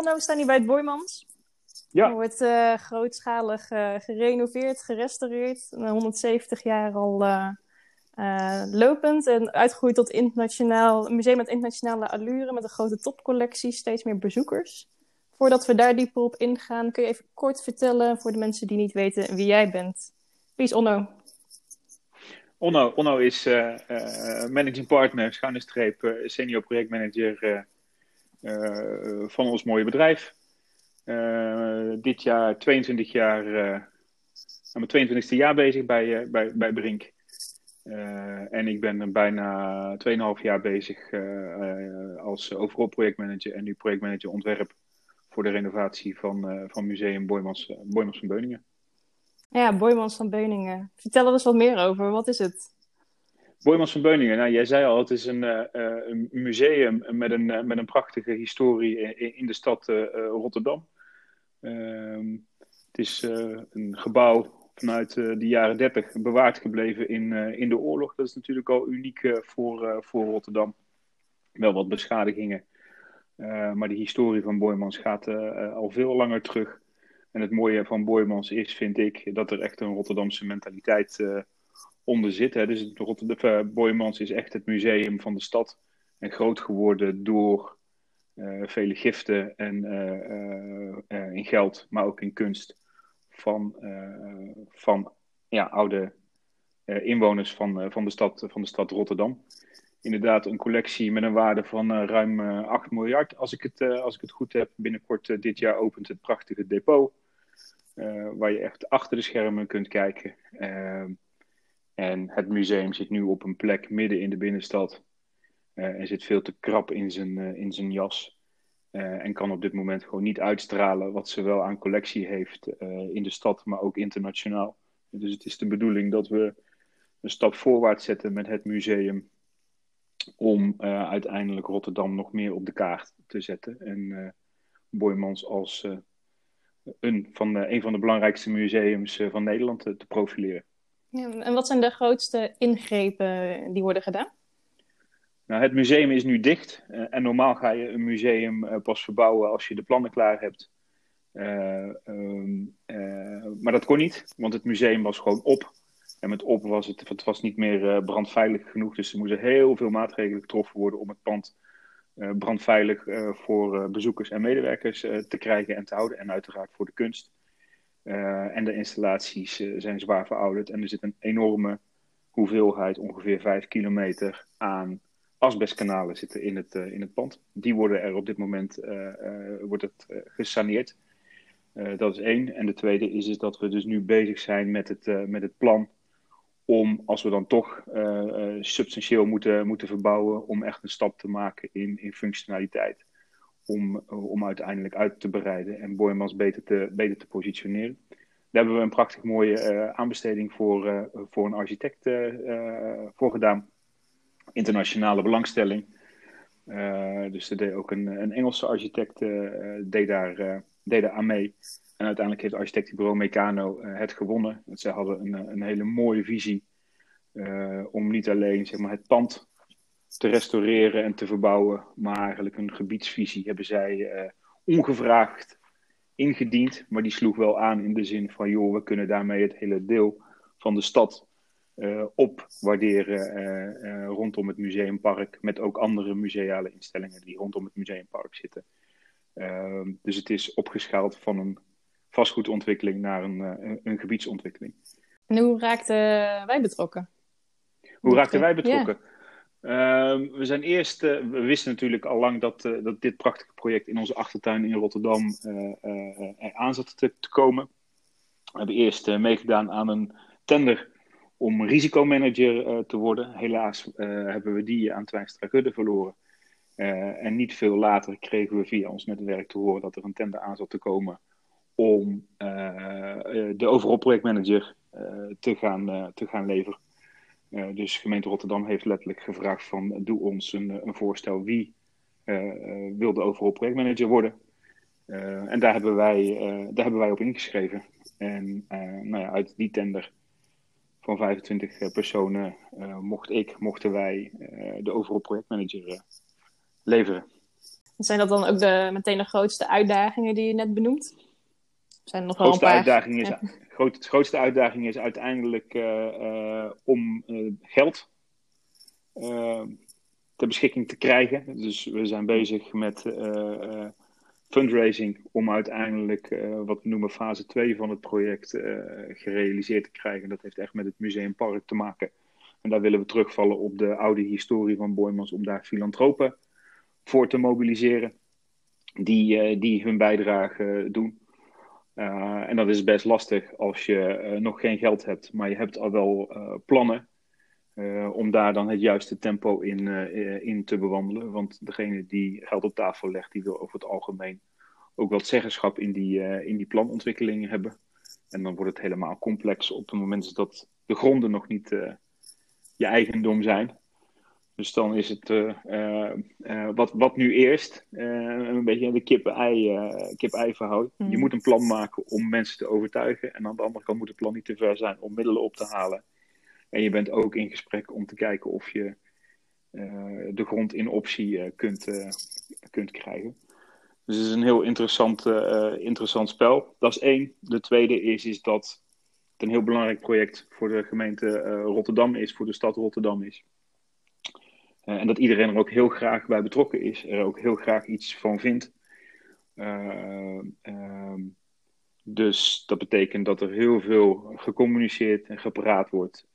Onno, we staan hier bij het Boymans. Ja. Er wordt uh, grootschalig uh, gerenoveerd, gerestaureerd. 170 jaar al uh, lopend en uitgegroeid tot internationaal, een museum met internationale allure, met een grote topcollectie, steeds meer bezoekers. Voordat we daar dieper op ingaan, kun je even kort vertellen voor de mensen die niet weten wie jij bent. Wie is Onno? Onno, Onno is managing partner, schuine streep, senior projectmanager van ons mooie bedrijf. dit jaar 22 jaar, aan mijn 22e jaar bezig bij, bij, bij Brink. En ik ben bijna 2,5 jaar bezig als overal projectmanager en nu projectmanager ontwerp voor de renovatie van, van Museum Boymans, Boymans van Beuningen. Ja, Boymans van Beuningen. Vertel er eens wat meer over. Wat is het? Boymans van Beuningen, nou, jij zei al, het is een, een museum met een, met een prachtige historie in, in de stad Rotterdam. Ehm, het is een gebouw vanuit de jaren 30 bewaard gebleven in, in de oorlog. Dat is natuurlijk al uniek voor, voor Rotterdam. Wel wat beschadigingen. maar de historie van Boymans gaat al veel langer terug. En het mooie van Boymans is, vind ik, dat er echt een Rotterdamse mentaliteit onder zit. Hè. Dus het, Boymans is echt het museum van de stad. En groot geworden door vele giften en in geld, maar ook in kunst van, van ja, oude inwoners van, van, de stad, van de stad Rotterdam. Inderdaad, een collectie met een waarde van ruim 8 miljard. Als ik het, als ik het goed heb, binnenkort dit jaar opent het prachtige depot. waar je echt achter de schermen kunt kijken. En het museum zit nu op een plek midden in de binnenstad. en zit veel te krap in zijn, in zijn jas. Uh, en kan op dit moment gewoon niet uitstralen wat ze wel aan collectie heeft in de stad, maar ook internationaal. Dus het is de bedoeling dat we een stap voorwaarts zetten met het museum om uiteindelijk Rotterdam nog meer op de kaart te zetten. En Boymans als een, van de, een van de belangrijkste museums van Nederland te profileren. En wat zijn de grootste ingrepen die worden gedaan? Nou, het museum is nu dicht. Uh, en normaal ga je een museum uh, pas verbouwen als je de plannen klaar hebt. Uh, um, maar dat kon niet, want het museum was gewoon op. En met op was het, het was niet meer brandveilig genoeg. Dus er moesten heel veel maatregelen getroffen worden om het pand brandveilig voor bezoekers en medewerkers te krijgen en te houden. En uiteraard voor de kunst. En de installaties zijn zwaar verouderd. En er zit een enorme hoeveelheid, ongeveer 5 kilometer, aan asbestkanalen zitten in het, uh, in het pand. Die worden er op dit moment wordt het, gesaneerd. dat is één. En de tweede is, is dat we dus nu bezig zijn met het, met het plan om, als we dan toch substantieel moeten, moeten verbouwen, om echt een stap te maken in, in functionaliteit. Om, om uiteindelijk uit te bereiden en Boymans beter te, beter te positioneren. Daar hebben we een prachtig mooie aanbesteding voor, voor een architect voor gedaan internationale belangstelling. Uh, dus er deed ook een, een Engelse architect uh, deed, daar, uh, deed daar aan mee. En uiteindelijk heeft architectenbureau Meccano het gewonnen. Want zij hadden een, een hele mooie visie om niet alleen zeg maar, het pand te restaureren en te verbouwen, maar eigenlijk een gebiedsvisie hebben zij ongevraagd ingediend. Maar die sloeg wel aan in de zin van, joh, we kunnen daarmee het hele deel van de stad uh, opwaarderen uh, uh, rondom het museumpark. Met ook andere museale instellingen die rondom het museumpark zitten. Ehm, dus het is opgeschaald van een vastgoedontwikkeling naar een, een, een gebiedsontwikkeling. En hoe raakten wij betrokken? Hoe raakten wij betrokken? Uh, we zijn eerst, uh, we wisten natuurlijk al lang dat, uh, dat dit prachtige project in onze achtertuin in Rotterdam uh, aan zat te, komen. We hebben eerst meegedaan aan een tender om risicomanager te worden. Helaas hebben we die aan Twijnstra Gudde verloren. En niet veel later kregen we via ons netwerk te horen dat er een tender aan zat te komen om de overal projectmanager te, gaan, te gaan leveren. Dus gemeente Rotterdam heeft letterlijk gevraagd van doe ons een, een voorstel wie wil de overal projectmanager worden. en daar hebben, wij, daar hebben wij op ingeschreven. En nou ja, uit die tender van 25 personen uh, mocht ik, mochten wij uh, de overal projectmanager uh, leveren. Zijn dat dan ook de, meteen de grootste uitdagingen die je net benoemt? Zijn er nog wel een paar? Uitdaging is, de grootste uitdaging is uiteindelijk om geld ter beschikking te krijgen. Dus we zijn bezig met fundraising om uiteindelijk wat we noemen fase 2 van het project gerealiseerd te krijgen. Dat heeft echt met het museumpark te maken. En daar willen we terugvallen op de oude historie van Boymans om daar filantropen voor te mobiliseren. Die, die hun bijdrage doen. En dat is best lastig als je nog geen geld hebt, maar je hebt al wel plannen. om daar dan het juiste tempo in, in te bewandelen. Want degene die geld op tafel legt, die wil over het algemeen ook wat zeggenschap in die, in die planontwikkeling hebben. En dan wordt het helemaal complex op het moment dat de gronden nog niet je eigendom zijn. Dus dan is het uh, uh, wat, wat nu eerst, een beetje de kip-ei kip verhaal. Je hmm. moet een plan maken om mensen te overtuigen. En aan de andere kant moet het plan niet te ver zijn om middelen op te halen. En je bent ook in gesprek om te kijken of je de grond in optie kunt, kunt krijgen. Dus het is een heel interessant, interessant spel. Dat is één. De tweede is, is dat een heel belangrijk project voor de gemeente eh, Rotterdam is, voor de stad Rotterdam is. Eh, en dat iedereen er ook heel graag bij betrokken is, er ook heel graag iets van vindt. Eh, ehm, dus dat betekent dat er heel veel gecommuniceerd en gepraat wordt.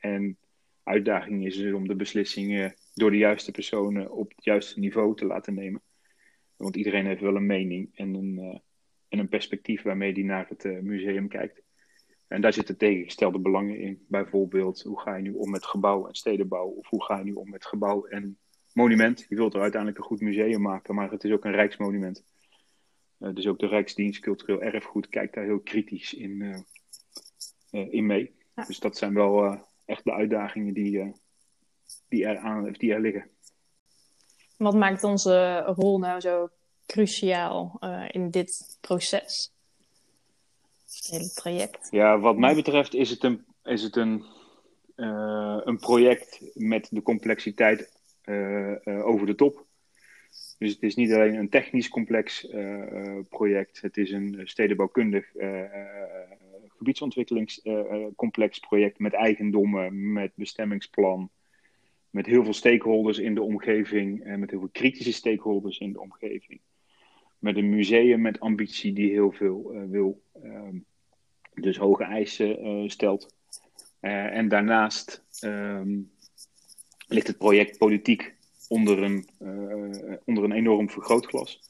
en uitdaging is dus om de beslissingen door de juiste personen op het juiste niveau te laten nemen. Want iedereen heeft wel een mening en een, en een perspectief waarmee die naar het museum kijkt. En daar zitten tegengestelde belangen in. Bijvoorbeeld, hoe ga je nu om met gebouw en stedenbouw? Of hoe ga je nu om met gebouw en monument? Je wilt er uiteindelijk een goed museum maken, maar het is ook een rijksmonument. Uh, dus ook de Rijksdienst Cultureel Erfgoed kijkt daar heel kritisch in, uh, uh, in mee. Dus dat zijn wel echt de uitdagingen die, die, er aan, die er liggen. Wat maakt onze rol nou zo cruciaal in dit proces? Het traject. Ja, wat mij betreft is het een, is het een, uh, een project met de complexiteit uh, uh, over de top. Dus het is niet alleen een technisch complex project, het is een stedenbouwkundig gebiedsontwikkelingscomplex project met eigendommen, met bestemmingsplan, met heel veel stakeholders in de omgeving en met heel veel kritische stakeholders in de omgeving met een museum met ambitie die heel veel wil. Um, dus hoge eisen uh, stelt. Uh, en daarnaast um, ligt het project politiek onder een, onder een enorm vergrootglas.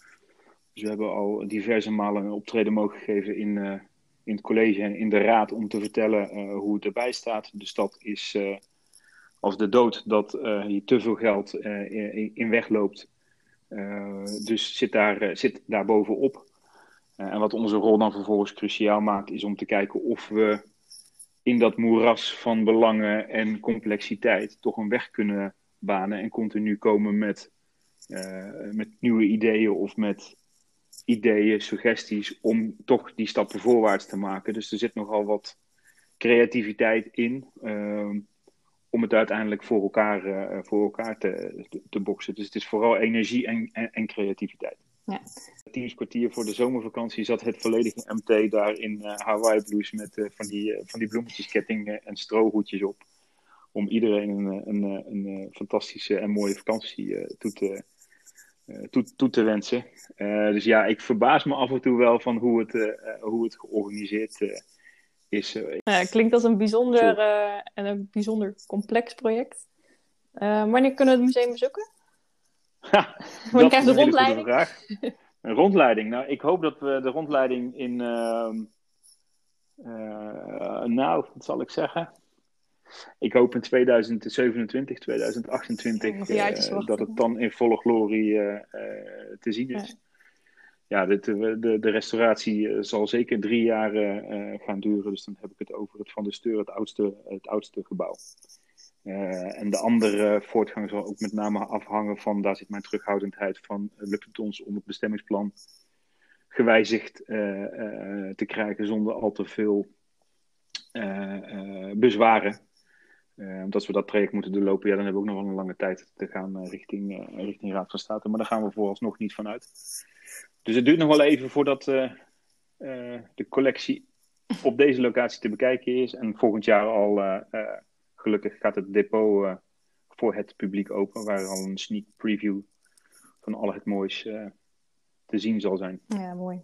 Dus we hebben al diverse malen een optreden mogen geven in, in het college en in de raad om te vertellen hoe het erbij staat. De stad is als de dood dat hier te veel geld in, in wegloopt dus zit daar, zit daar bovenop. Uh, en wat onze rol dan vervolgens cruciaal maakt, is om te kijken of we in dat moeras van belangen en complexiteit toch een weg kunnen banen en continu komen met, met nieuwe ideeën of met ideeën, suggesties om toch die stappen voorwaarts te maken. Dus er zit nogal wat creativiteit in. Ehm, om het uiteindelijk voor elkaar, uh, voor elkaar te, te, boksen. Dus het is vooral energie en, en, en creativiteit. Ja. Tien kwartier voor de zomervakantie zat het volledige MT daar in uh, Hawaii Blues met uh, van, die, van die bloemetjeskettingen en strohoedjes op. Om iedereen een, een, een, een fantastische en mooie vakantie toe, te, toe, toe te wensen. dus ja, ik verbaas me af en toe wel van hoe het, hoe het georganiseerd is is... Uh, ja, klinkt als een bijzonder uh, en een bijzonder complex project. Uh, wanneer kunnen we het museum bezoeken? krijg je de rondleiding? Een rondleiding. Nou, ik hoop dat we de rondleiding in... Ehm, nou, wat zal ik zeggen? Ik hoop in 2027, 2028 dat het dan in volle glorie te zien is. Ja ja, de, de, de restauratie eh, zal zeker drie jaar uh, gaan duren. Dus dan heb ik het over het Van de Steur, het oudste, het oudste gebouw. Uh, en de andere voortgang zal ook met name afhangen van, daar zit mijn terughoudendheid van, lukt het ons om het bestemmingsplan gewijzigd te krijgen zonder al te veel bezwaren. omdat we dat traject moeten doorlopen, ja, dan hebben we ook nog wel een lange tijd te gaan richting, richting Raad van State. Maar daar gaan we vooralsnog niet van uit. Dus het duurt nog wel even voordat de collectie op deze locatie te bekijken is. En volgend jaar al, gelukkig, gaat het depot voor het publiek open, waar al een sneak preview van al het moois te zien zal zijn. Ja, mooi.